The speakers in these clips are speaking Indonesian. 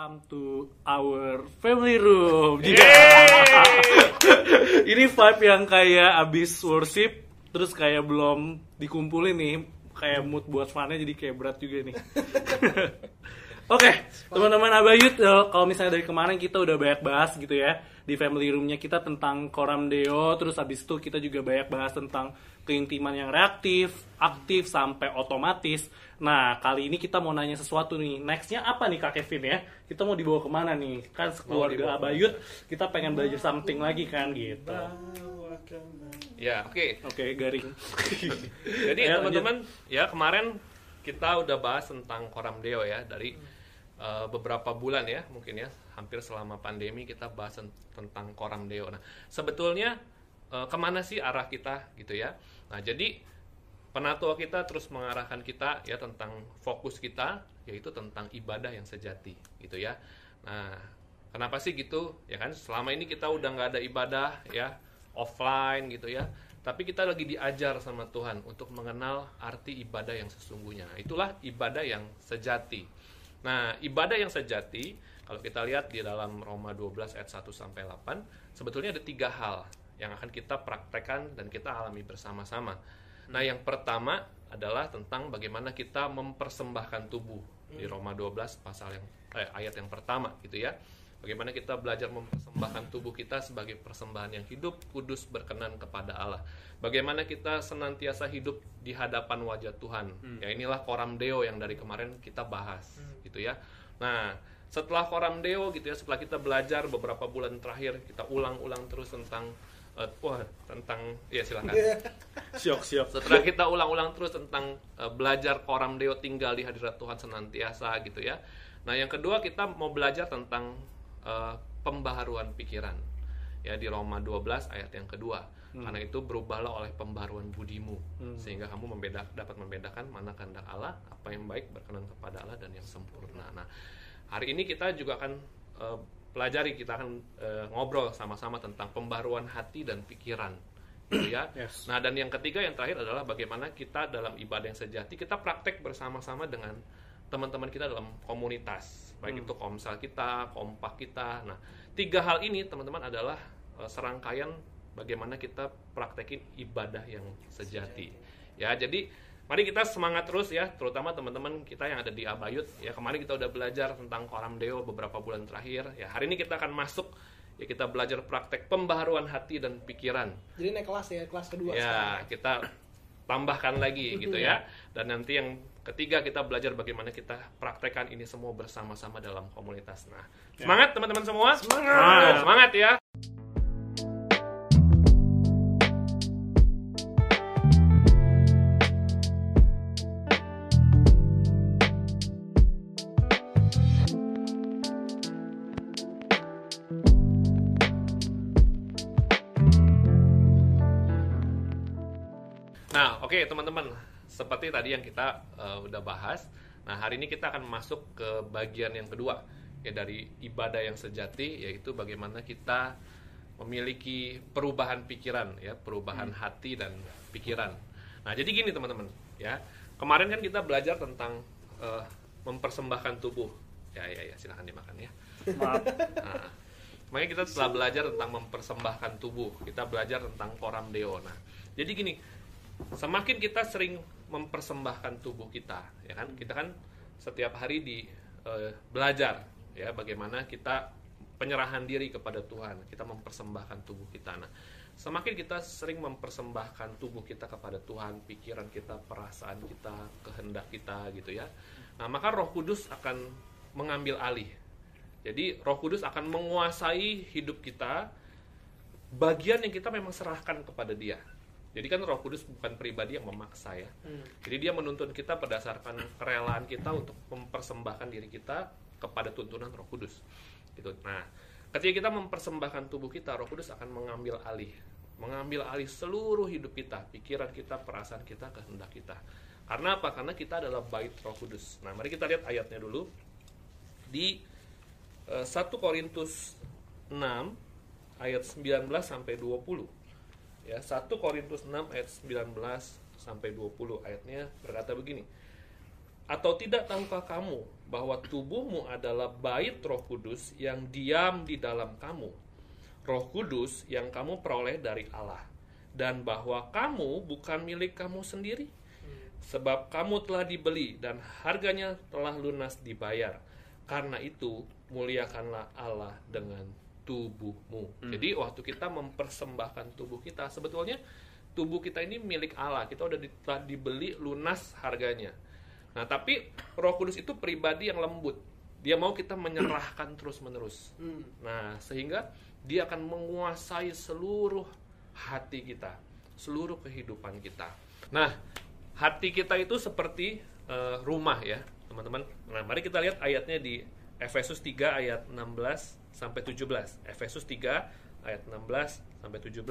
welcome to our family room. Ini vibe yang kayak abis worship, terus kayak belum dikumpulin nih, kayak mood buat funnya jadi kayak berat juga nih. Oke, teman-teman Abayut, eh, kalau misalnya dari kemarin kita udah banyak bahas gitu ya di family roomnya kita tentang koram deo, terus habis itu kita juga banyak bahas tentang keintiman yang reaktif, aktif sampai otomatis. Nah kali ini kita mau nanya sesuatu nih. Nextnya apa nih Kak Kevin ya? Kita mau dibawa ke mana nih? Kan keluarga Abayut kita pengen belajar something lagi kan gitu. Ya, oke. Oke, garing. Jadi Ya, teman-teman, ya kemarin kita udah bahas tentang Koram Deo ya dari uh, beberapa bulan ya, mungkin ya, hampir selama pandemi kita bahas ten- tentang Koram Deo. Nah, sebetulnya uh, ke mana sih arah kita gitu ya? Nah, jadi penatua kita terus mengarahkan kita ya tentang fokus kita yaitu tentang ibadah yang sejati gitu ya. Nah, kenapa sih gitu? Ya kan selama ini kita udah nggak ada ibadah ya offline gitu ya. Tapi kita lagi diajar sama Tuhan untuk mengenal arti ibadah yang sesungguhnya. Itulah ibadah yang sejati. Nah, ibadah yang sejati kalau kita lihat di dalam Roma 12 ayat 1 sampai 8, sebetulnya ada tiga hal yang akan kita praktekkan dan kita alami bersama-sama. Nah, yang pertama adalah tentang bagaimana kita mempersembahkan tubuh di Roma 12 pasal yang eh, ayat yang pertama gitu ya. Bagaimana kita belajar mempersembahkan tubuh kita sebagai persembahan yang hidup, kudus, berkenan kepada Allah. Bagaimana kita senantiasa hidup di hadapan wajah Tuhan. Ya inilah koram deo yang dari kemarin kita bahas gitu ya. Nah, setelah koram deo gitu ya, setelah kita belajar beberapa bulan terakhir, kita ulang-ulang terus tentang eh, wah, tentang ya silakan. Siok, siok. Setelah kita ulang-ulang terus tentang uh, belajar koram deo tinggal di hadirat Tuhan senantiasa gitu ya. Nah, yang kedua kita mau belajar tentang uh, pembaharuan pikiran. Ya di Roma 12 ayat yang kedua. Karena itu berubahlah oleh pembaharuan budimu sehingga kamu membeda dapat membedakan mana kehendak Allah, apa yang baik berkenan kepada Allah dan yang sempurna. Nah, hari ini kita juga akan uh, pelajari kita akan uh, ngobrol sama-sama tentang pembaharuan hati dan pikiran gitu ya. Yes. Nah, dan yang ketiga yang terakhir adalah bagaimana kita dalam ibadah yang sejati kita praktek bersama-sama dengan teman-teman kita dalam komunitas, baik itu komsel kita, kompak kita. Nah, tiga hal ini teman-teman adalah eh, serangkaian bagaimana kita praktekin ibadah yang sejati. Ya, jadi mari kita semangat terus ya, terutama teman-teman kita yang ada di Abayut. Ya, kemarin kita udah belajar tentang Koram Deo beberapa bulan terakhir. Ya, hari ini kita akan masuk ya kita belajar praktek pembaharuan hati dan pikiran. Jadi naik kelas ya, kelas kedua sekarang. Ya, kita tambahkan lagi gitu ya. Dan nanti yang ketiga kita belajar bagaimana kita praktekkan ini semua bersama-sama dalam komunitas. Nah, semangat teman-teman semua. Semangat. Semangat ya. Seperti tadi yang kita eh, udah bahas. Nah, hari ini kita akan masuk ke bagian yang kedua ya dari ibadah yang sejati yaitu bagaimana kita memiliki perubahan pikiran ya, perubahan hati dan pikiran. Nah, jadi gini teman-teman, ya. Kemarin kan kita belajar tentang eh, mempersembahkan tubuh. Ya, ya, ya, silahkan dimakan ya. Maaf. Nah, makanya kita setelah belajar tentang mempersembahkan tubuh, kita belajar tentang koram deo. Nah, jadi gini, semakin kita sering mempersembahkan tubuh kita, ya kan? Kita kan setiap hari di eh, belajar ya bagaimana kita penyerahan diri kepada Tuhan, kita mempersembahkan tubuh kita. Nah, semakin kita sering mempersembahkan tubuh kita kepada Tuhan, pikiran kita, perasaan kita, kehendak kita gitu ya. Nah, maka Roh Kudus akan mengambil alih. Jadi Roh Kudus akan menguasai hidup kita bagian yang kita memang serahkan kepada Dia. Jadi kan Roh Kudus bukan pribadi yang memaksa ya. Jadi Dia menuntun kita berdasarkan kerelaan kita untuk mempersembahkan diri kita kepada tuntunan Roh Kudus. Gitu. Nah, ketika kita mempersembahkan tubuh kita, Roh Kudus akan mengambil alih, mengambil alih seluruh hidup kita, pikiran kita, perasaan kita, kehendak kita. Karena apa? Karena kita adalah bait Roh Kudus. Nah, mari kita lihat ayatnya dulu di eh, 1 Korintus 6 ayat 19 sampai 20. Ya, 1 Korintus 6 ayat 19 sampai 20 ayatnya berkata begini. Atau tidak tahukah kamu bahwa tubuhmu adalah bait Roh Kudus yang diam di dalam kamu. Roh Kudus yang kamu peroleh dari Allah dan bahwa kamu bukan milik kamu sendiri sebab kamu telah dibeli dan harganya telah lunas dibayar. Karena itu muliakanlah Allah dengan tubuhmu. Jadi waktu kita mempersembahkan tubuh kita sebetulnya tubuh kita ini milik Allah. Kita udah di- telah dibeli lunas harganya. Nah, tapi Roh Kudus itu pribadi yang lembut. Dia mau kita menyerahkan terus-menerus. Hmm. Nah, sehingga dia akan menguasai seluruh hati kita, seluruh kehidupan kita. Nah, hati kita itu seperti eh, rumah ya, teman-teman. Nah, mari kita lihat ayatnya di Efesus 3 ayat 16 sampai 17. Efesus 3 ayat 16 sampai 17.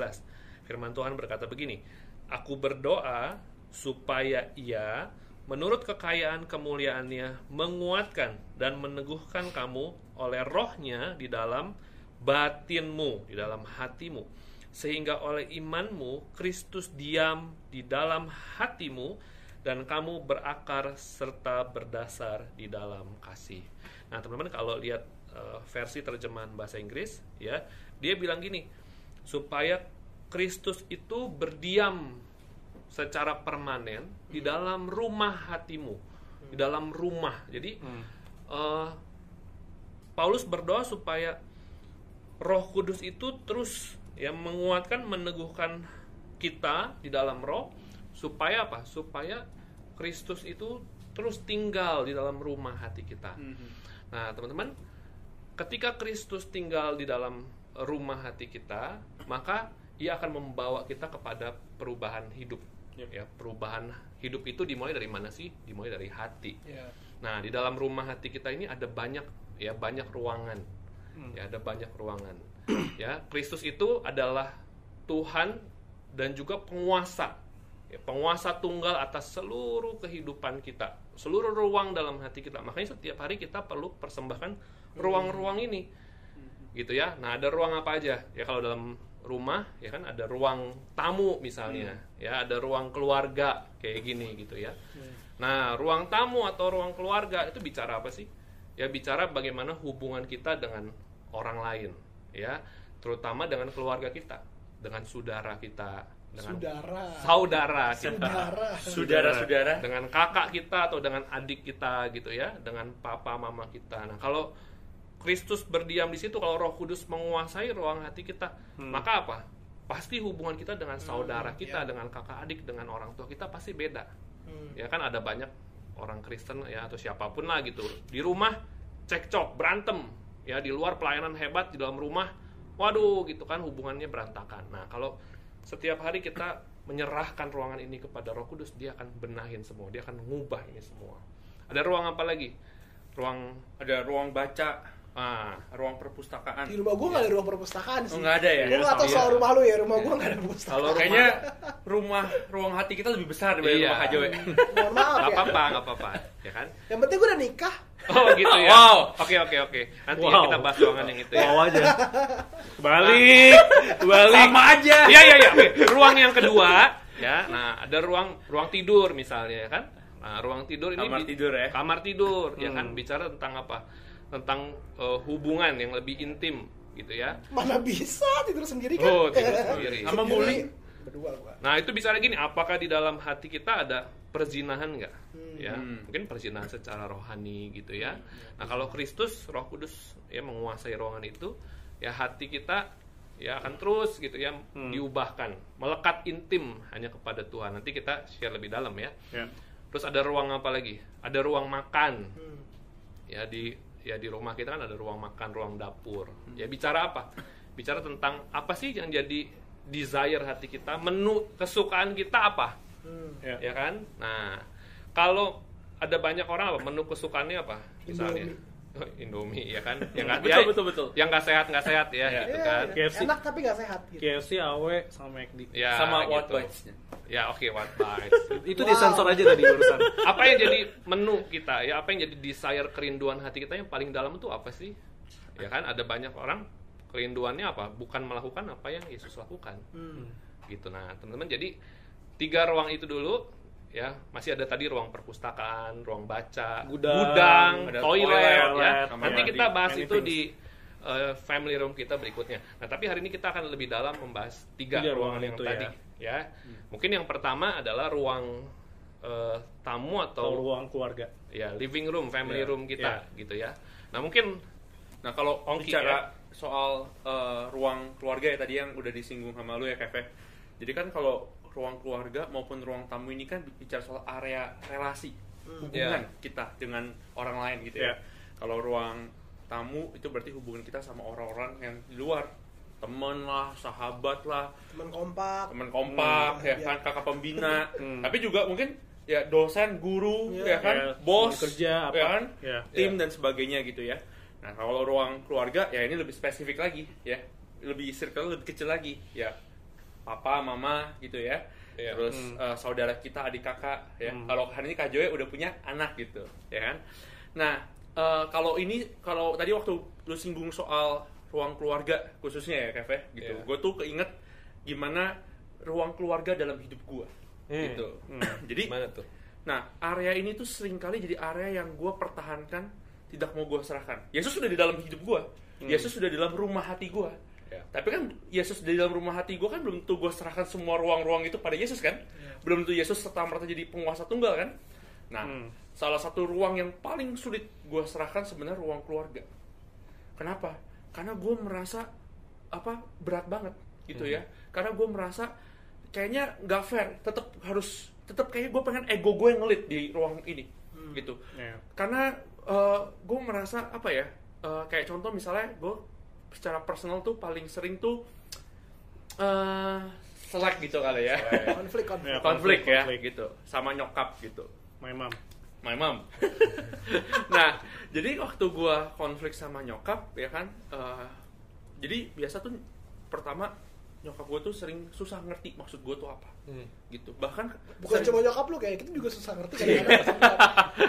Firman Tuhan berkata begini, Aku berdoa supaya ia menurut kekayaan kemuliaannya menguatkan dan meneguhkan kamu oleh rohnya di dalam batinmu, di dalam hatimu. Sehingga oleh imanmu Kristus diam di dalam hatimu dan kamu berakar serta berdasar di dalam kasih. Nah, teman-teman kalau lihat eh, versi terjemahan bahasa Inggris ya, dia bilang gini, supaya Kristus itu berdiam secara permanen di dalam rumah hatimu, di dalam rumah. Jadi eh, Paulus berdoa supaya Roh Kudus itu terus ya menguatkan, meneguhkan kita di dalam Roh supaya apa? Supaya Kristus itu terus tinggal di dalam rumah hati kita. Nah, teman-teman, ketika Kristus tinggal di dalam rumah hati kita, maka ia akan membawa kita kepada perubahan hidup. Ya, perubahan hidup itu dimulai dari mana sih? Dimulai dari hati. Ya. Nah, di dalam rumah hati kita ini ada banyak ya banyak ruangan. Ya, ada banyak ruangan. ya, Kristus itu adalah Tuhan dan juga penguasa. Ya, penguasa tunggal atas seluruh kehidupan kita, seluruh ruang dalam hati kita. Makanya setiap hari kita perlu persembahkan ruang-ruang ini. Gitu ya. Nah, ada ruang apa aja? Ya kalau dalam rumah ya kan ada ruang tamu misalnya, ya ada ruang keluarga kayak gini gitu ya. Nah, ruang tamu atau ruang keluarga itu bicara apa sih? Ya bicara bagaimana hubungan kita dengan orang lain, ya, terutama dengan keluarga kita, dengan saudara kita, dengan Saudara. saudara kita, Saudara. Saudara-saudara. dengan kakak kita atau dengan adik kita gitu ya, dengan papa mama kita. Nah, kalau Kristus berdiam di situ, kalau Roh Kudus menguasai ruang hati kita, maka apa? Pasti hubungan kita dengan saudara kita, dengan kakak adik, dengan orang tua kita pasti beda. Hmm. Ya kan ada banyak orang Kristen ya atau siapa pun lah gitu. Di rumah cekcok, berantem. Ya di luar pelayanan hebat, di dalam rumah waduh gitu kan hubungannya berantakan. Nah, kalau setiap hari kita menyerahkan ruangan ini kepada Roh Kudus, dia akan benahin semua, dia akan mengubah ini semua. Ada ruang apa lagi? Ruang Ada ruang baca, ah, ruang perpustakaan. Di rumah gue nggak ada ruang perpustakaan sih. Oh, nggak ada ya? Gue nggak tahu Iya. soal rumah lu ya. Rumah gue nggak ada perpustakaan. Kalau Kayaknya rumah ruang hati kita lebih besar daripada Iya. rumah Hajo. ya. Mohon maaf nggak ya. apa-apa, nggak apa-apa, ya kan? Yang penting gue udah nikah. Oh gitu ya. Wow. Oke oke oke. Nanti ya Wow. kita bahas ruangan yang itu ya. Wow aja. Balik, balik. Sama aja. Iya iya iya. Oke. Ruang yang kedua ya. Nah ada ruang ruang tidur misalnya ya kan. Nah ruang tidur ini Kamar tidur ya. Kamar tidur ya kan Hmm. bicara tentang apa? Tentang eh, hubungan yang lebih intim gitu ya. Mana bisa tidur sendiri kan? Oh tidur sendiri. Sama Sendiri. bully. Berdua gua. Nah itu bicara gini, apakah di dalam hati kita ada perzinahan nggak? Ya, Hmm. mungkin perzinahan secara rohani gitu ya. Nah kalau Kristus, Roh Kudus ya menguasai ruangan itu, ya hati kita ya akan terus gitu ya diubahkan, melekat intim hanya kepada Tuhan. Nanti kita share lebih dalam ya. Ya. Terus ada ruang apa lagi? Ada ruang makan. Hmm. Ya di ya di rumah kita kan ada ruang makan, ruang dapur. Ya bicara apa? Bicara tentang apa sih yang jadi desire hati kita, menu kesukaan kita apa? Hmm. Ya. ya kan? Nah, kalau ada banyak orang apa menu kesukaannya apa? Misalnya Indomie ya kan? Yang nggak Betul, ya, betul, betul. Yang nggak sehat nggak sehat ya, Ya. gitu Iya, kan? iya. KFC. Enak tapi nggak sehat. Gitu. KFC, AW, sama McD. Ya, Sama gitu. what bites-nya. Ya oke, what bites. Itu Wow. disensor aja tadi urusan. apa yang jadi menu kita ya? Apa yang jadi desire kerinduan hati kita yang paling dalam itu apa sih? Ya kan? Ada banyak orang kerinduannya apa? Bukan melakukan apa yang Yesus lakukan. Hmm. gitu nah teman-teman jadi tiga ruang itu dulu ya masih ada tadi ruang perpustakaan, ruang baca, Gudang, gudang, ada toilet, toilet, ya. Nanti kita bahas itu things. di uh, family room kita berikutnya. Nah, tapi hari ini kita akan lebih dalam membahas tiga, Tiga ruangan ruangan yang itu tadi, ya. Mungkin yang pertama adalah ruang uh, tamu atau atau ruang keluarga. ya living room, family Ya, room kita, gitu ya. Nah, mungkin Nah kalau Ongki, bicara soal eh, ruang keluarga ya tadi yang udah disinggung sama lu ya Kev ya. Jadi kan kalau ruang keluarga maupun ruang tamu ini kan bicara soal area relasi hubungan kita dengan orang lain gitu Ya. ya. Kalau ruang tamu itu berarti hubungan kita sama orang-orang yang di luar temen lah, sahabat lah, Teman kompak. teman kompak Hmm, ya iya. kan kakak pembina Hmm. tapi juga mungkin ya dosen guru Iya. ya kan Ya, bos kerja, apa. ya kan Ya. tim dan sebagainya gitu ya nah kalau ruang keluarga ya ini lebih spesifik lagi ya lebih circle lebih kecil lagi ya papa mama gitu ya Iya. terus Hmm. eh, saudara kita adik kakak ya Hmm. kalau hari ini kak Joy udah punya anak gitu ya kan nah eh, kalau ini kalau tadi waktu lu singgung soal ruang keluarga khususnya ya Kev ya, gitu Iya. gue tuh keinget gimana ruang keluarga dalam hidup gue Hmm. gitu Hmm. jadi mana tuh? Nah, area ini tuh sering kali jadi area yang gue pertahankan, tidak mau gue serahkan. Yesus sudah di dalam hidup gue. Yesus sudah di dalam rumah hati gue. Ya. Tapi kan Yesus di dalam rumah hati gue kan belum tentu gue serahkan semua ruang-ruang itu pada Yesus kan? Belum tentu Yesus serta merta jadi penguasa tunggal kan? Nah, Hmm. salah satu ruang yang paling sulit gue serahkan sebenarnya ruang keluarga. Kenapa? Karena gue merasa apa berat banget gitu ya. Karena gue merasa kayaknya nggak fair. Tetap harus tetap kayaknya gue pengen ego gue yang ngelit di ruang ini gitu. Ya. Karena gue merasa apa ya? eh, kayak contoh misalnya gue secara personal tuh paling sering tuh eh selek gitu kali ya. Konflik, konflik. Ya. konflik, ya konflik. gitu sama nyokap gitu My mom. my mom. nah, jadi waktu gua konflik sama nyokap ya kan, eh, jadi biasa tuh pertama nyokap gua tuh sering susah ngerti maksud gua tuh apa, Hmm. gitu. Bahkan Bukan sering- cuma nyokap lu kayak kita juga susah ngerti Iya. kadang-kadang.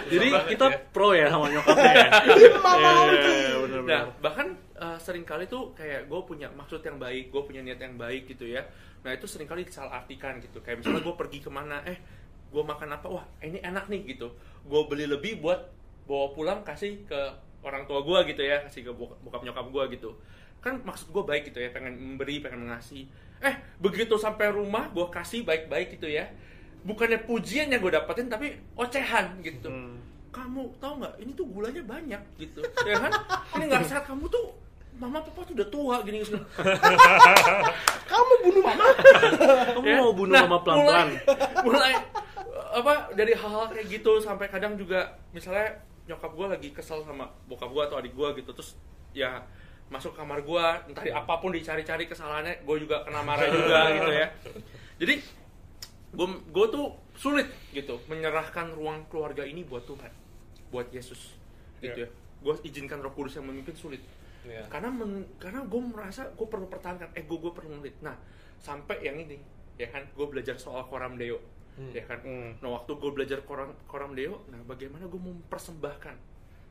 Jadi banget kita ya. pro ya sama nyokapnya ya. Mama Iya, Ongki. iya, iya, Nah, bahkan uh, sering kali tuh kayak gue punya maksud yang baik, gue punya niat yang baik gitu ya. Nah itu sering kali disalah artikan gitu. Kayak misalnya gue pergi ke mana, eh gue makan apa, wah ini enak nih gitu. Gue beli lebih buat bawa pulang kasih ke orang tua gue gitu ya, kasih ke bok- bokap nyokap gue gitu. Kan maksud gue baik gitu ya, pengen memberi, pengen mengasih. Eh begitu sampai rumah gue kasih baik-baik gitu ya. Bukannya pujian yang gue dapetin tapi ocehan gitu Hmm. kamu tahu nggak ini tuh gulanya banyak gitu ya kan ini nggak sehat kamu tuh mama papa tuh udah tua gini gini Kamu bunuh mama. Kamu Ya. mau bunuh Nah, mama pelan-pelan? mulai, mulai apa dari hal-hal kayak gitu sampai kadang juga misalnya nyokap gue lagi kesel sama bokap gue atau adik gue gitu terus ya masuk kamar gue entah di apa pun dicari-cari kesalahannya gue juga kena marah juga gitu ya jadi gue gue tuh sulit gitu menyerahkan ruang keluarga ini buat Tuhan buat Yesus gitu Ya. ya gue izinkan Roh Kudus yang memimpin sulit Ya. karena men- karena gue merasa gue perlu pertahankan ego gue perlu ngelit nah sampai yang ini ya kan gue belajar soal koram deo Hmm. ya kan Hmm. nah waktu gue belajar koram koram deo nah bagaimana gue mau mempersembahkan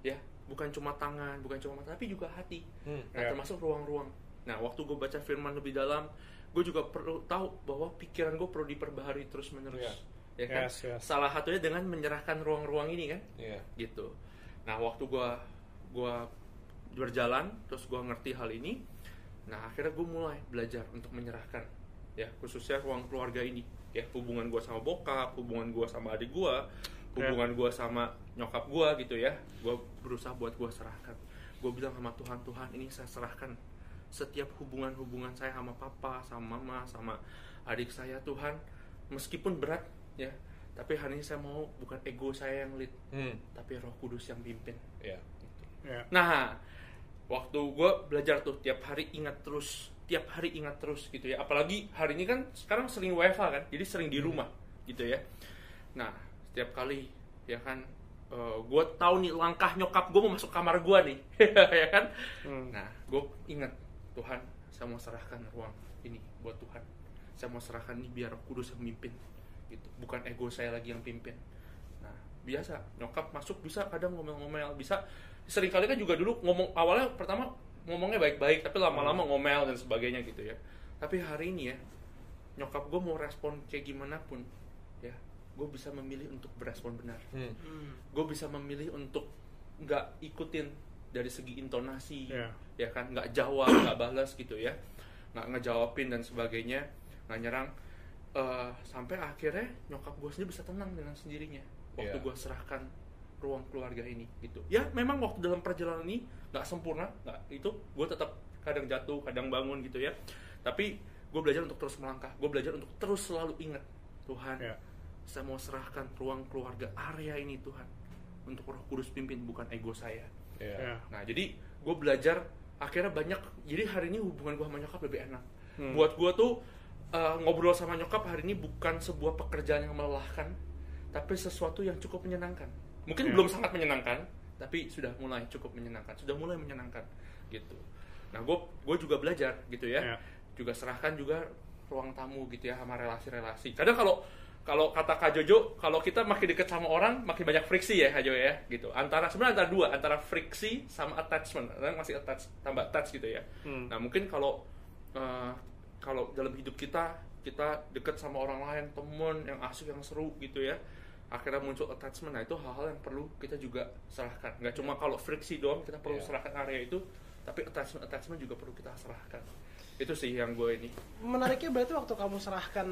ya bukan cuma tangan bukan cuma mata tapi juga hati Hmm. nah Ya. termasuk ruang-ruang nah waktu gue baca firman lebih dalam gue juga perlu tahu bahwa pikiran gue perlu diperbaharui terus menerus Ya. ya kan Yes, yes. salah satunya dengan menyerahkan ruang-ruang ini kan Iya. gitu nah waktu gua gua berjalan terus gua ngerti hal ini nah akhirnya gue mulai belajar untuk menyerahkan ya khususnya ruang keluarga ini ya hubungan gua sama bokap hubungan gua sama adik gua hubungan gua sama nyokap gua gitu ya gua berusaha buat gua serahkan gue bilang sama Tuhan Tuhan ini saya serahkan setiap hubungan-hubungan saya sama papa sama mama sama adik saya Tuhan meskipun berat ya tapi hari ini saya mau bukan ego saya yang lead Hmm. tapi Roh Kudus yang pimpin. Ya. Ya. Nah, waktu gue belajar tuh tiap hari ingat terus, tiap hari ingat terus gitu ya. Apalagi hari ini kan sekarang sering WFA kan, jadi sering di rumah gitu ya. Nah, setiap kali ya kan, gue tahu nih langkah nyokap gue mau masuk kamar gue nih, ya kan. Hmm. Nah, gue ingat Tuhan, saya mau serahkan ruang ini buat Tuhan. Saya mau serahkan ini biar Roh Kudus yang mimpin, gitu. Bukan ego saya lagi yang pimpin. Biasa nyokap masuk bisa kadang ngomel-ngomel, bisa sering kali kan juga dulu ngomong awalnya pertama ngomongnya baik-baik, tapi lama-lama ngomel dan sebagainya gitu ya. Tapi hari ini ya, nyokap gue mau respon kayak gimana pun, ya gue bisa memilih untuk berespon benar Hmm. Hmm. gue bisa memilih untuk nggak ikutin dari segi intonasi Iya. ya kan nggak jawab nggak balas gitu ya nggak ngejawabin dan sebagainya nggak nyerang Eh, sampai akhirnya nyokap gue sendiri bisa tenang dengan sendirinya waktu Iya. gue serahkan ruang keluarga ini gitu ya memang waktu dalam perjalanan ini nggak sempurna nggak itu gue tetap kadang jatuh kadang bangun gitu ya tapi gue belajar untuk terus melangkah gue belajar untuk terus selalu ingat Tuhan Ya. saya mau serahkan ruang keluarga area ini Tuhan untuk Roh Kudus pimpin bukan ego saya. Iya. Ya. Nah jadi gue belajar akhirnya banyak. Jadi hari ini hubungan gue sama nyokap lebih enak. Hmm. Buat gue tuh uh, ngobrol sama nyokap hari ini bukan sebuah pekerjaan yang melelahkan, tapi sesuatu yang cukup menyenangkan. Mungkin Ya. belum sangat menyenangkan, tapi sudah mulai cukup menyenangkan. Sudah mulai menyenangkan gitu. Nah gue gue juga belajar gitu ya. Ya. Juga serahkan juga ruang tamu gitu ya sama relasi-relasi. Kadang kalau kalau kata Kak Jojo, kalau kita makin deket sama orang, makin banyak friksi ya Kak Jo ya, gitu. Antara sebenarnya antara dua, antara friksi sama attachment. Kadang masih attach, tambah attach gitu ya. Hmm. Nah mungkin kalau eh, kalau dalam hidup kita kita deket sama orang lain, temen yang asik, yang seru gitu ya, akhirnya muncul attachment. Nah itu hal-hal yang perlu kita juga serahkan. Nggak cuma kalau friksi doang kita perlu Iya. serahkan area itu, tapi attachment attachment juga perlu kita serahkan. Itu sih yang gue ini. Menariknya berarti waktu kamu serahkan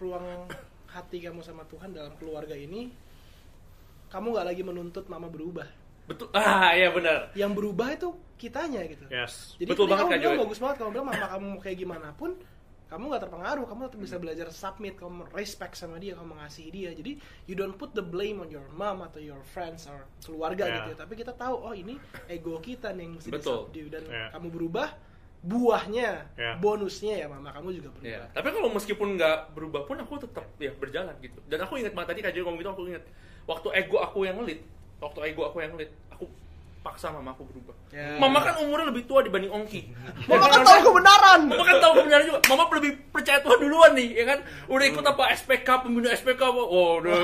ruang hati kamu sama Tuhan dalam keluarga ini, kamu nggak lagi menuntut mama berubah. Betul. Ah iya benar. Yang berubah itu kitanya gitu. Yes. Jadi Betul banget, kamu Kak bilang bagus banget kamu bilang mama kamu mau kayak gimana pun kamu nggak terpengaruh, kamu tetap bisa belajar submit, kamu respect sama dia, kamu mengasihi dia. Jadi you don't put the blame on your mom atau your friends or keluarga Ya. gitu ya. Tapi kita tahu oh ini ego kita nih yang mesti Betul. disubdue dan Ya. kamu berubah, buahnya, Ya. bonusnya ya mama kamu juga berubah. Ya, tapi kalau meskipun nggak berubah pun aku tetap ya berjalan gitu. Dan aku ingat banget tadi Joy ngomong gitu aku ingat waktu ego aku yang ngelit, waktu ego aku yang ngelit, aku paksa mama aku berubah. Ya. Mama kan umurnya lebih tua dibanding Ongki. Mama kan tahu kebenaran. Mama kan tahu kebenaran juga. Mama lebih percaya Tuhan duluan nih, ya kan? Udah ikut apa SPK, pembina SPK apa? Oh, udah.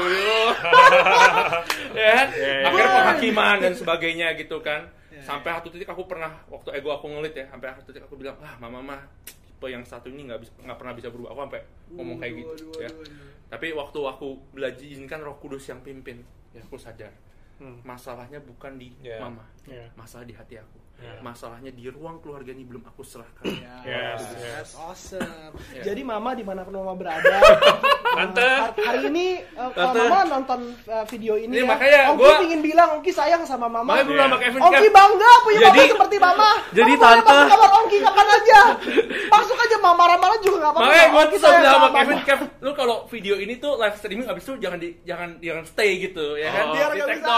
ya kan? Ya, ya. Akhirnya penghakiman dan sebagainya gitu kan. Ya, Sampai satu titik aku pernah waktu ego aku ngelit ya, sampai satu titik aku bilang, "Ah, mama mah tipe yang satu ini nggak bisa nggak pernah bisa berubah." Aku sampai ngomong kayak gitu ya. Tapi waktu aku belajar izinkan Roh Kudus yang pimpin, ya aku sadar Hmm. masalahnya bukan di Ya. mama, Ya. masalah di hati aku. Ya. Masalahnya di ruang keluarga ini belum aku serahkan. Ya, Yes, that's yes. awesome. Ya. Jadi mama di mana pun mama berada, Tante. har- hari ini uh, kalau Tante. mama nonton uh, video ini, Ini ya, makanya Ongki gua- ingin bilang Ongki sayang sama mama. Makanya dulu Iya. sama Kevin Ongki bangga punya Jadi- mama seperti mama. jadi boleh tante- masuk kamar Ongki kapan aja. Masuk aja mama marah-marah juga nggak apa-apa. Makanya gue Ongki tuh bilang sama sama Kevin mama. Kev, lu kalau video ini tuh live streaming abis itu jangan di jangan jangan stay gitu ya kan? Oh. Biar Di nggak bisa.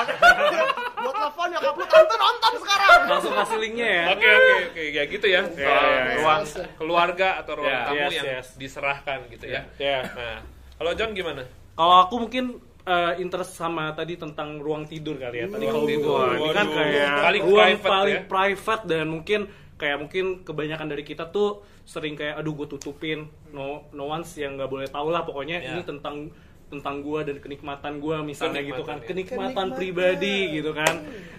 Buat telepon nyokap lu tante nonton sekarang. Langsung kasih linknya ya. Oke oke oke ya gitu ya. Ya, Soal ya, ya. ruang keluarga atau ruang Ya, tamu yang diserahkan gitu ya. Ya. Nah, kalau John gimana? Kalau aku mungkin eh, interest sama tadi tentang ruang tidur kali ya. Tadi Ruang kalau tidur. gua ini kan kayak Paling ruang private paling ya. private dan mungkin kayak mungkin kebanyakan dari kita tuh sering kayak aduh gue tutupin no no one's yang nggak boleh tahu lah pokoknya Ya. ini tentang tentang gua dan kenikmatan gua misalnya gitu kan Kenikmatan, ya. kenikmatan, Kenikmatan. pribadi gitu kan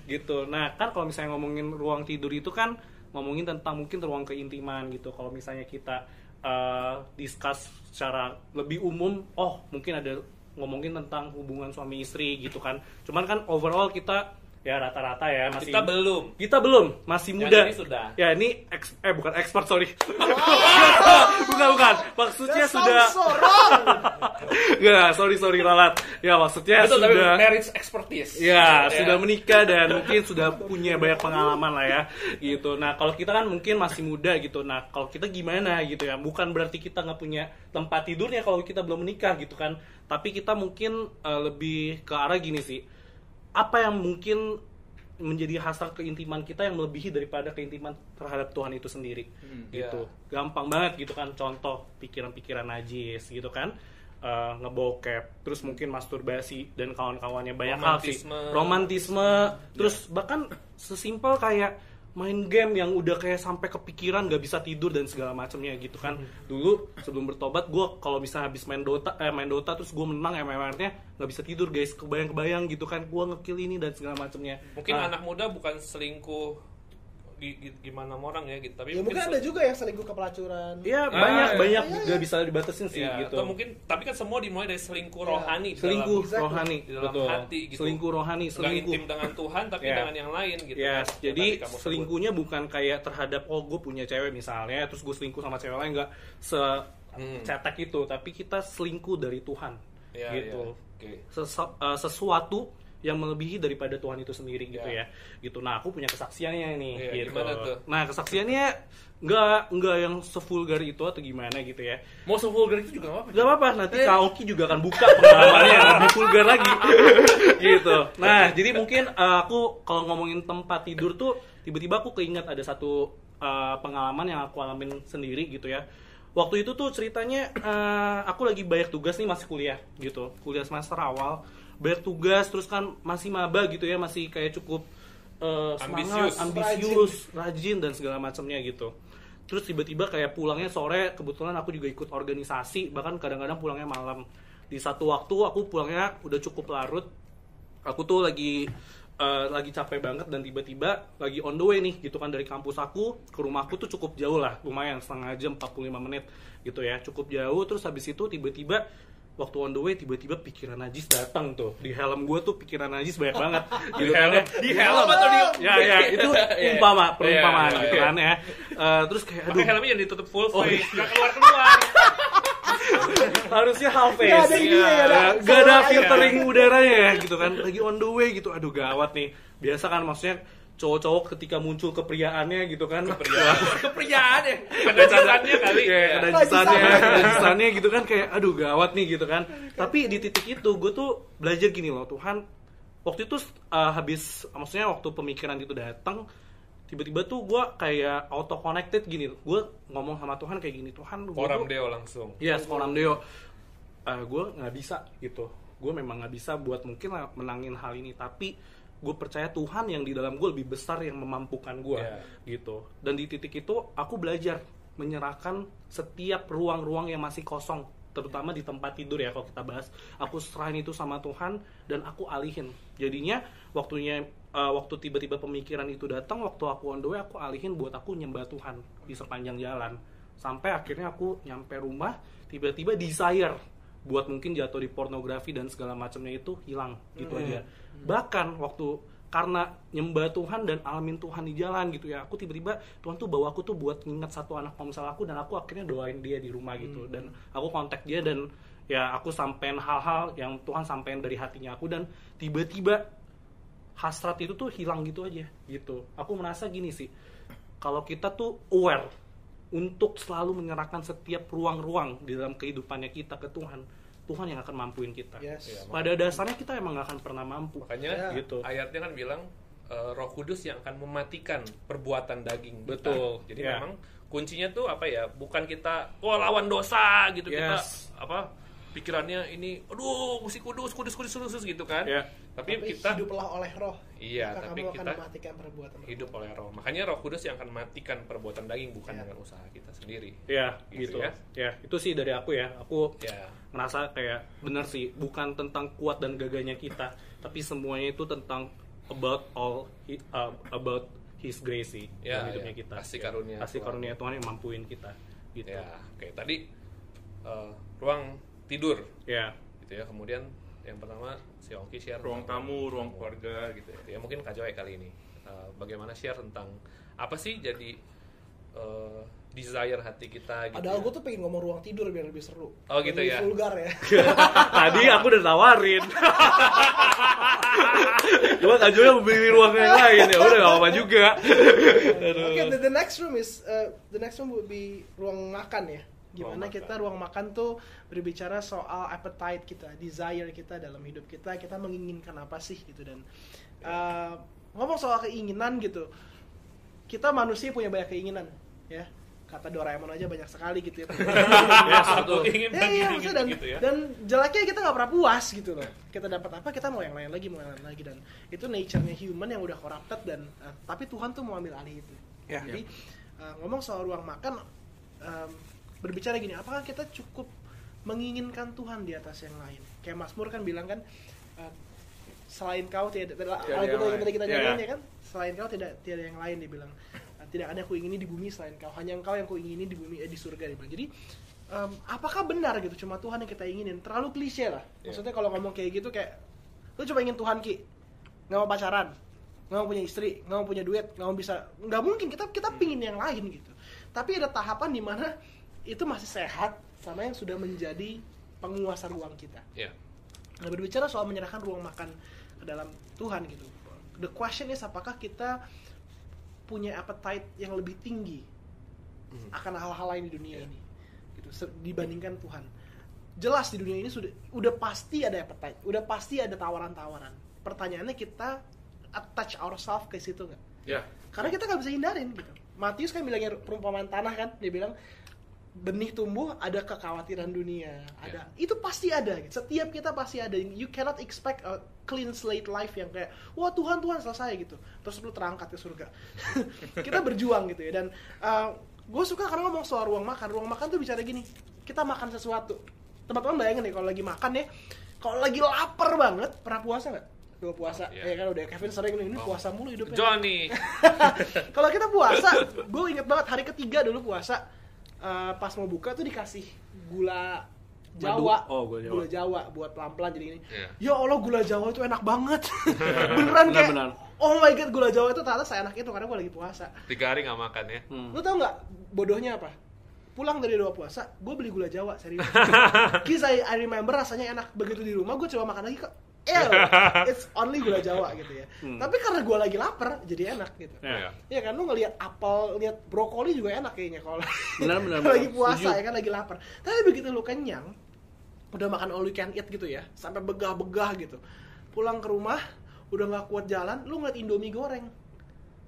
gitu nah kan kalau misalnya ngomongin ruang tidur itu kan ngomongin tentang mungkin ruang keintiman gitu kalau misalnya kita eh, discuss secara lebih umum oh mungkin ada ngomongin tentang hubungan suami istri gitu kan. Cuman kan overall kita ya rata-rata ya masih Kita belum. kita belum masih Yang muda ini sudah. ya ini ex- eh bukan expert sorry bukan bukan maksudnya That sudah. Enggak, sorry sorry ralat. Ya maksudnya Betul, tapi sudah marriage expertise. Ya, sudah menikah dan mungkin sudah punya banyak pengalaman lah ya, gitu. Nah, kalau kita kan mungkin masih muda gitu. Nah, kalau kita gimana gitu ya? Bukan berarti kita nggak punya tempat tidurnya kalau kita belum menikah gitu kan. Tapi kita mungkin eh, lebih ke arah gini sih. Apa yang mungkin menjadi hasrat keintiman kita yang melebihi daripada keintiman terhadap Tuhan itu sendiri? Hmm, gitu. Gampang banget gitu kan contoh pikiran-pikiran najis gitu kan Eh, ngebokep terus mungkin masturbasi dan kawan-kawannya banyak hal sih. Romantisme. romantisme terus bahkan sesimpel kayak main game yang udah kayak sampai kepikiran gak bisa tidur dan segala macamnya gitu kan. Dulu sebelum bertobat gue kalau misalnya habis main Dota eh main Dota terus gue menang MMR-nya nggak bisa tidur guys. Kebayang-kebayang gitu kan. Gue ngekill ini dan segala macamnya Mungkin Nah, anak muda bukan selingkuh gimana sama orang ya gitu tapi Ya mungkin se- ada juga yang selingkuh ke pelacuran. Iya, Ah, banyak iya. banyak Iya, juga iya. bisa dibatasin sih ya, gitu. atau mungkin tapi kan semua dimulai dari selingkuh Iya. rohani selingkuh dalam, Exactly. rohani, di dalam betul. hati gitu Selingkuh rohani, selingkuh. intim dengan Tuhan tapi Ya. dengan yang lain gitu Ya, kan. Jadi kamu sebut. selingkuhnya bukan kayak terhadap oh gue punya cewek misalnya, terus gue selingkuh sama cewek lain nggak se Hmm. cetek itu, tapi kita selingkuh dari Tuhan, Ya, gitu. ya. Oke. Sesu- eh, sesuatu yang melebihi daripada Tuhan itu sendiri gitu Ya. ya, gitu. Nah aku punya kesaksiannya nih, Iya, gitu. tuh? Nah kesaksiannya nggak nggak yang sevulgar itu atau gimana gitu ya. Mau sevulgar itu juga nggak apa-apa. Gak apa-apa, nanti Kak Oki juga akan buka pengalamannya yang lebih vulgar lagi. gitu. Nah, jadi mungkin uh, aku kalau ngomongin tempat tidur tuh tiba-tiba aku keinget ada satu uh, pengalaman yang aku alamin sendiri gitu ya. Waktu itu tuh ceritanya uh, aku lagi banyak tugas nih masih kuliah gitu. Kuliah semester awal, banyak tugas terus kan masih maba gitu ya, masih kayak cukup uh, semangat, Ambisius. ambisius, rajin. dan segala macamnya gitu. Terus tiba-tiba kayak pulangnya sore kebetulan aku juga ikut organisasi bahkan kadang-kadang pulangnya malam. Di satu waktu aku pulangnya udah cukup larut. Aku tuh lagi eh, lagi capek banget dan tiba-tiba lagi on the way nih gitu kan dari kampus aku ke rumahku tuh cukup jauh lah lumayan setengah jam 45 menit gitu ya cukup jauh. Terus habis itu tiba-tiba waktu on the way tiba-tiba pikiran najis datang tuh. Di helm gue tuh pikiran najis banyak banget. Gitu. kan ya. di helm atau di ya ya itu umpama perumpamaan Iya, iya, gitu iya. kan ya. Eh, terus kayak aduh. helmnya yang ditutup full Oh, face iya. nggak keluar keluar. Harusnya half face. Nggak ada ini ya, nggak ada. Ya, filtering udaranya ya gitu kan. Lagi on the way gitu. Aduh gawat nih. Biasa kan maksudnya cowok-cowok ketika muncul kepriaannya gitu kan Kepriaan. Kepriaan ya. kenajisannya kali ya. gitu kan kayak aduh gawat nih gitu kan. Tapi di titik itu gue tuh belajar gini loh Tuhan. Waktu itu uh, habis maksudnya waktu pemikiran itu datang tiba-tiba tuh gue kayak auto connected gini. Gue ngomong sama Tuhan kayak gini, Tuhan gue Koram Deo langsung Iya, Koram Deo. gue nggak bisa gitu. Gue memang nggak bisa buat mungkin lah menangin hal ini, tapi gue percaya Tuhan yang di dalam gue lebih besar yang memampukan gue Iya. gitu. Dan di titik itu aku belajar menyerahkan setiap ruang-ruang yang masih kosong, terutama di tempat tidur ya kalau kita bahas. Aku serahin itu sama Tuhan dan aku alihin. Jadinya waktunya eh, waktu tiba-tiba pemikiran itu datang, waktu aku on the way aku alihin buat aku nyembah Tuhan di sepanjang jalan. Sampai akhirnya aku nyampe rumah, tiba-tiba desire buat mungkin jatuh di pornografi dan segala macamnya itu hilang gitu aja. Bahkan waktu karena nyembah Tuhan dan alamin Tuhan di jalan gitu ya, aku tiba-tiba Tuhan tuh bawa aku tuh buat nginget satu anak komsel aku dan aku akhirnya doain dia di rumah gitu dan aku kontak dia dan ya aku sampein hal-hal yang Tuhan sampein dari hatinya aku dan tiba-tiba hasrat itu tuh hilang gitu aja gitu. Aku merasa gini sih, kalau kita tuh aware untuk selalu menyerahkan setiap ruang-ruang di dalam kehidupannya kita ke Tuhan, Tuhan yang akan mampuin kita. Yes. Iya, Pada dasarnya kita emang gak akan pernah mampu. makanya gitu. ayatnya kan bilang eh, Roh Kudus yang akan mematikan perbuatan daging kita. Betul, jadi ya. memang kuncinya tuh apa ya bukan kita wah lawan dosa gitu kita Yes. apa pikirannya ini aduh mesti kudus kudus kudus kudus gitu kan Ya. tapi, Tapi kita hiduplah oleh roh. Iya, maka tapi kamu akan kita mematikan perbuatan. hidup oleh roh makanya roh kudus yang akan matikan perbuatan daging bukan Ya. dengan usaha kita sendiri Ya, Gitu gitu. ya. Ya. itu sih dari aku ya. Aku ya ngerasa kayak bener sih, bukan tentang kuat dan gagahnya kita, tapi semuanya itu tentang about all uh, about His grace sih Ya, dalam hidupnya ya. kita. Kasih karunia Kasih karunia Tuhan yang mampuin kita. Gitu. ya oke tadi eh, ruang tidur Ya. gitu ya kemudian yang pertama si Oki share Ruang tamu, ruang keluarga gitu ya. ya mungkin Kak Joy kali ini Eh, bagaimana share tentang apa sih jadi eh, desire hati kita gitu Padahal ya. gue tuh pengen ngomong ruang tidur biar lebih seru. Oh, gitu Lebih ya? Vulgar ya. Tadi aku udah tawarin. Cuma Kak Joy memilih ruang yang lain ya udah gak apa-apa juga. Oke, the, the next room is uh, the next room would be ruang makan ya. Gimana Ruang makan. kita ruang makan tuh berbicara soal appetite kita, desire kita dalam hidup kita, kita menginginkan apa sih gitu dan uh, ngomong soal keinginan gitu. Kita manusia punya banyak keinginan ya. Kata Doraemon aja banyak sekali gitu ya. ya satu ingin ya, iya, ingin maksudnya dan, gitu ya dan jeleknya kita nggak pernah puas gitu loh. Kita dapat apa kita mau yang lain lagi, mau yang lain lagi dan itu nature-nya human yang udah corrupted dan uh, tapi Tuhan tuh mau ambil alih itu. Ya. Jadi uh, ngomong soal ruang makan um, berbicara gini, apakah kita cukup menginginkan Tuhan di atas yang lain? Kayak Mazmur kan bilang kan uh, selain kau tidak Alkitab yang yang tadi kita lain. nyanyiin Ya. kan selain kau tidak tiada yang lain dibilang tidak ada yang ku ingini di bumi selain kau hanya engkau yang ku ingini di bumi eh, di surga dia bilang. jadi em, apakah benar gitu cuma Tuhan yang kita inginin terlalu klise lah Iya. maksudnya kalau ngomong kayak gitu kayak lu cuma ingin Tuhan ki nggak mau pacaran nggak mau punya istri nggak mau punya duit nggak mau bisa nggak mungkin kita kita pingin yang lain gitu tapi ada tahapan di mana itu masih sehat sama yang sudah menjadi penguasa ruang kita Ya. Nah, berbicara soal menyerahkan ruang makan ke dalam Tuhan gitu. The question is apakah kita punya appetite yang lebih tinggi akan hal-hal lain di dunia ini gitu dibandingkan Tuhan. Jelas di dunia ini sudah udah pasti ada appetite, udah pasti ada tawaran-tawaran. Pertanyaannya kita attach ourselves ke situ nggak? Ya. Karena kita nggak bisa hindarin gitu. Matius kan bilangnya perumpamaan tanah kan, dia bilang benih tumbuh ada kekhawatiran dunia, ada itu pasti ada. Gitu. Setiap kita pasti ada. You cannot expect a clean slate life yang kayak wah Tuhan Tuhan selesai gitu. Terus lu terangkat ke surga. kita berjuang gitu ya dan gue suka karena ngomong soal ruang makan. Ruang makan tuh bicara gini, kita makan sesuatu. Teman-teman bayangin nih kalau lagi makan ya, kalau lagi lapar banget, pernah puasa nggak? Dua puasa, Iya. ya kan udah Kevin sering nih, ini Oh. puasa mulu hidupnya. Johnny. kalau kita puasa, gue inget banget hari ketiga dulu puasa eh, pas mau buka tuh dikasih gula Jawa, Madu. Oh, gula Jawa. buat pelan-pelan jadi ini. Iya. Ya Allah gula Jawa itu enak banget, beneran kayak. Benar-benar. Oh my god gula Jawa itu ternyata seenak itu karena gue lagi puasa. Tiga hari nggak makan ya. Hmm. Lu tau nggak bodohnya apa? Pulang dari doa puasa, gue beli gula Jawa serius. Kisah I, I remember rasanya enak begitu di rumah, gue coba makan lagi kok. Eh, it's only gula Jawa gitu ya. Hmm. Tapi karena gue lagi lapar, jadi enak gitu. Ya. Iya kan lu ngelihat apel, lihat brokoli juga enak kayaknya kalau Benar, benar, kalau lagi puasa Setuju. ya kan lagi lapar. Tapi begitu lu kenyang, udah makan all you can eat gitu ya, sampai begah-begah gitu. Pulang ke rumah, udah nggak kuat jalan, lu ngeliat Indomie goreng.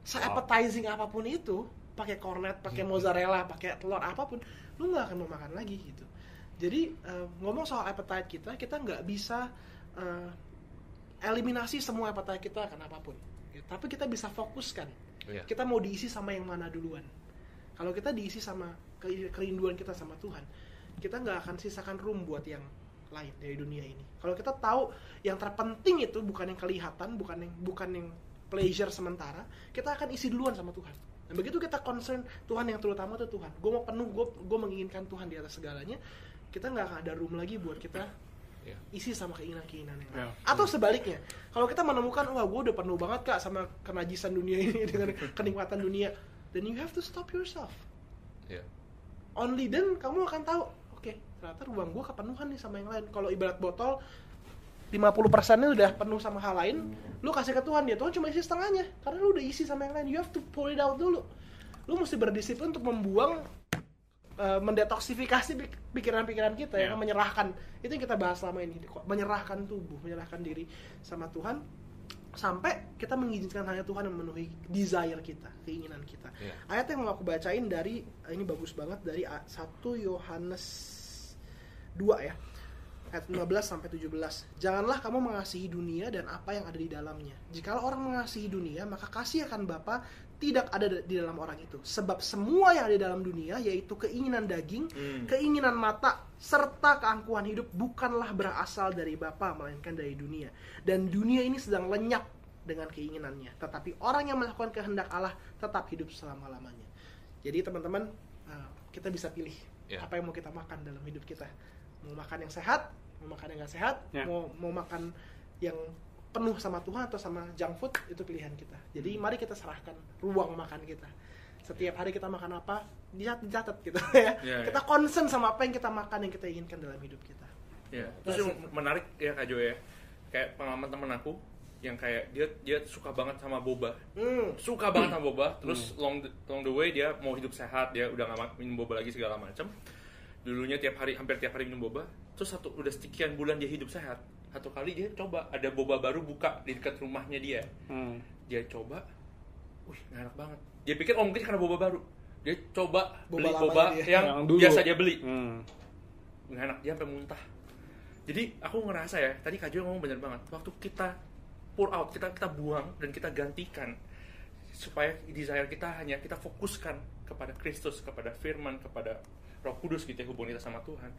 Se-appetizing apa pun itu, pakai cornet, pakai mozzarella, pakai telur apa pun, lu nggak akan mau makan lagi gitu. Jadi eh, ngomong soal appetite kita, kita nggak bisa eh, eliminasi semua appetite kita akan apa pun. Ya, Tapi kita bisa fokuskan. Iya. kita mau diisi sama yang mana duluan. Kalau kita diisi sama ke- kerinduan kita sama Tuhan kita nggak akan sisakan room buat yang lain dari dunia ini. Kalau kita tahu yang terpenting itu bukan yang kelihatan bukan yang bukan yang pleasure sementara kita akan isi duluan sama Tuhan. Dan begitu kita concern Tuhan yang terutama itu Tuhan. Gue mau penuh gue gue menginginkan Tuhan di atas segalanya kita nggak akan ada room lagi buat kita Iya. isi sama keinginan-keinginan yang lain. Ya. Atau sebaliknya, kalau kita menemukan wah gue udah penuh banget kak sama kenajisan dunia ini dengan kenikmatan dunia, then you have to stop yourself. Iya. Only then kamu akan tahu, oke ternyata ruang gue kepenuhan nih sama yang lain. Kalau ibarat botol 50 persennya udah penuh sama hal lain, lu kasih ke Tuhan dia Tuhan cuma isi setengahnya karena lu udah isi sama yang lain. You have to pull it out dulu. Lu mesti berdisiplin untuk membuang eh, mendetoksifikasi pik- pikiran-pikiran kita Ya. yang menyerahkan itu yang kita bahas selama ini menyerahkan tubuh menyerahkan diri sama Tuhan sampai kita mengizinkan hanya Tuhan yang memenuhi desire kita keinginan kita Ya. ayat yang mau aku bacain dari ini bagus banget dari 1 Yohanes 2 ya ayat 15 sampai 17 janganlah kamu mengasihi dunia dan apa yang ada di dalamnya. Jikalau orang mengasihi dunia maka kasih akan Bapa tidak ada di dalam orang itu. Sebab semua yang ada di dalam dunia yaitu keinginan daging Hmm. keinginan mata serta keangkuhan hidup bukanlah berasal dari Bapa melainkan dari dunia. Dan dunia ini sedang lenyap dengan keinginannya. Tetapi orang yang melakukan kehendak Allah tetap hidup selama-lamanya. Jadi teman-teman uh, kita bisa pilih Ya. apa yang mau kita makan dalam hidup kita. Mau makan yang sehat mau makan yang nggak sehat Ya. mau mau makan yang penuh sama Tuhan atau sama junk food itu pilihan kita jadi mari kita serahkan ruang makan kita setiap hari kita makan apa dicat- dicatat gitu ya Ya, ya. kita concern sama apa yang kita makan yang kita inginkan dalam hidup kita Ya. Terus yang menarik ya Kak Jo ya, kayak pengalaman temen aku yang kayak dia dia suka banget sama boba, hmm. suka banget sama boba. Terus long the, long the way dia mau hidup sehat, dia udah nggak minum boba lagi segala macam. Dulunya tiap hari hampir tiap hari minum boba. Terus satu udah sekian bulan dia hidup sehat. Satu kali dia coba ada boba baru buka di dekat rumahnya dia. Hmm. Dia coba, wih nggak enak banget. Dia pikir oh mungkin karena boba baru. Dia coba Boba beli boba dia. yang, Yang dulu. biasa dia beli Hmm. nggak enak dia sampai muntah jadi aku ngerasa ya tadi Kak Jo ngomong bener banget waktu kita pour out kita kita buang dan kita gantikan supaya desire kita hanya kita fokuskan kepada Kristus kepada Firman kepada Roh Kudus gitu ya hubungan kita sama Tuhan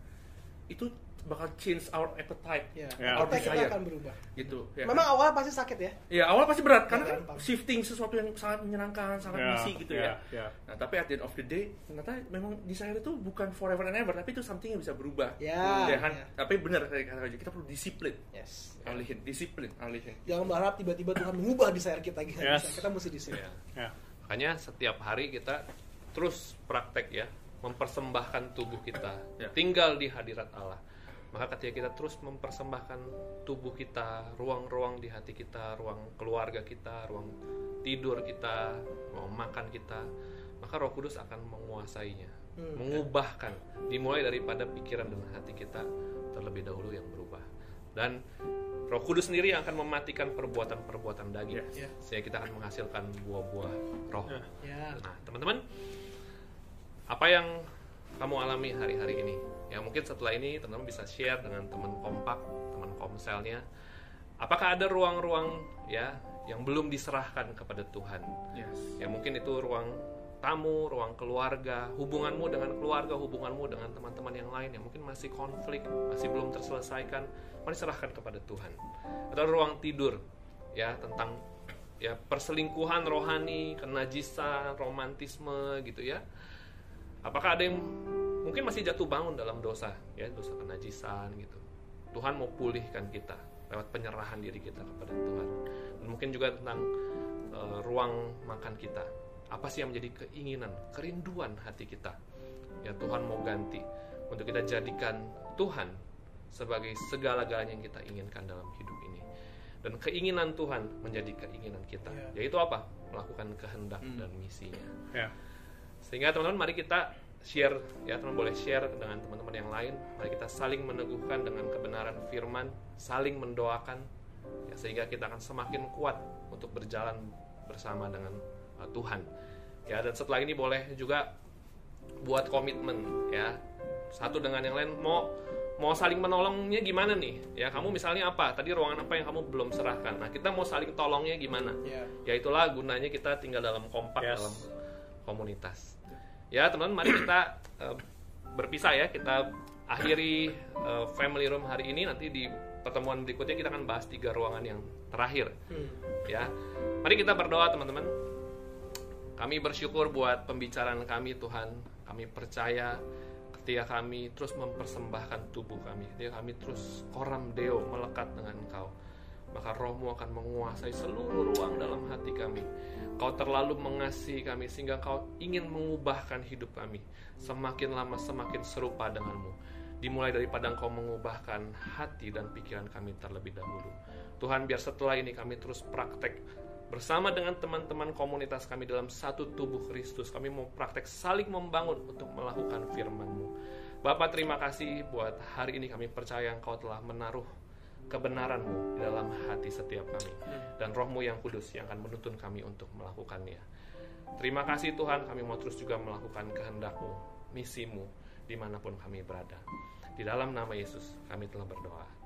itu bakal change our appetite Ya, Ya. kita, kita Desire. akan berubah. gitu ya Memang awalnya pasti sakit ya. ya awal pasti berat karena Nggak kan gampang. shifting sesuatu yang sangat menyenangkan sangat Ya, misi gitu ya, ya. ya. nah tapi at the end of the day ternyata memang desire itu bukan forever and ever tapi itu something yang bisa berubah Ya, ya kan ya. tapi benar tadi kata Raja, kita perlu disiplin Yes. alihin disiplin alihin Jangan berharap tiba-tiba Tuhan mengubah desire kita gitu. Yes. Kita mesti disiplin. Ya. Ya. Makanya setiap hari kita terus praktek ya, mempersembahkan tubuh kita, Ya. tinggal di hadirat Allah. Maka ketika kita terus mempersembahkan tubuh kita, ruang-ruang di hati kita, ruang keluarga kita, ruang tidur kita, ruang makan kita, maka Roh Kudus akan menguasainya, Hmm. mengubahkan, dimulai daripada pikiran dan hati kita terlebih dahulu yang berubah. Dan Roh Kudus sendiri yang akan mematikan perbuatan-perbuatan daging, Yes. Ya. sehingga kita akan menghasilkan buah-buah roh. Ya. Nah, teman-teman, apa yang kamu alami hari-hari ini? Ya mungkin setelah ini teman-teman bisa share dengan teman kompak, teman komselnya. Apakah ada ruang-ruang ya yang belum diserahkan kepada Tuhan? yes Ya mungkin itu ruang tamu, ruang keluarga, hubunganmu dengan keluarga, hubunganmu dengan teman-teman yang lain yang mungkin masih konflik, masih belum terselesaikan, mari serahkan kepada Tuhan. Atau ruang tidur, ya tentang ya perselingkuhan rohani, kenajisan, romantisme gitu ya. Apakah ada yang mungkin masih jatuh bangun dalam dosa, ya dosa kenajisan gitu. Tuhan mau pulihkan kita lewat penyerahan diri kita kepada Tuhan. Dan mungkin juga tentang eh, ruang makan kita. Apa sih yang menjadi keinginan, kerinduan hati kita? Ya Tuhan mau ganti untuk kita jadikan Tuhan sebagai segala-galanya yang kita inginkan dalam hidup ini. Dan keinginan Tuhan menjadi keinginan kita. Ya. Yaitu apa? Melakukan kehendak Hmm. dan misinya. Ya. Sehingga teman-teman mari kita share ya teman boleh share dengan teman-teman yang lain. Mari kita saling meneguhkan dengan kebenaran firman, saling mendoakan ya, sehingga kita akan semakin kuat untuk berjalan bersama dengan uh, Tuhan. Ya dan setelah ini boleh juga buat komitmen ya satu dengan yang lain mau mau saling menolongnya gimana nih ya kamu misalnya apa tadi ruangan apa yang kamu belum serahkan nah kita mau saling tolongnya gimana Ya. ya itulah gunanya kita tinggal dalam kompak Yes. dalam komunitas. Ya teman-teman mari kita eh, berpisah ya. Kita akhiri eh, family room hari ini. Nanti di pertemuan berikutnya kita akan bahas tiga ruangan yang terakhir. Hmm. ya. Mari kita berdoa teman-teman. Kami bersyukur buat pembicaraan kami Tuhan. Kami percaya ketika kami terus mempersembahkan tubuh kami. Ketika kami terus koram deo melekat dengan Engkau maka rohmu akan menguasai seluruh ruang dalam hati kami. Kau terlalu mengasihi kami sehingga kau ingin mengubahkan hidup kami. Semakin lama semakin serupa denganmu. Dimulai daripada engkau mengubahkan hati dan pikiran kami terlebih dahulu. Tuhan biar setelah ini kami terus praktek bersama dengan teman-teman komunitas kami dalam satu tubuh Kristus. Kami mau praktek saling membangun untuk melakukan firman-Mu. Bapak terima kasih buat hari ini kami percaya Engkau telah menaruh kebenaran-Mu di dalam hati setiap kami. Dan rohmu yang kudus yang akan menuntun kami untuk melakukannya. Terima kasih Tuhan. Kami mau terus juga melakukan kehendak-Mu misimu di mana pun kami berada. Di dalam nama Yesus kami telah berdoa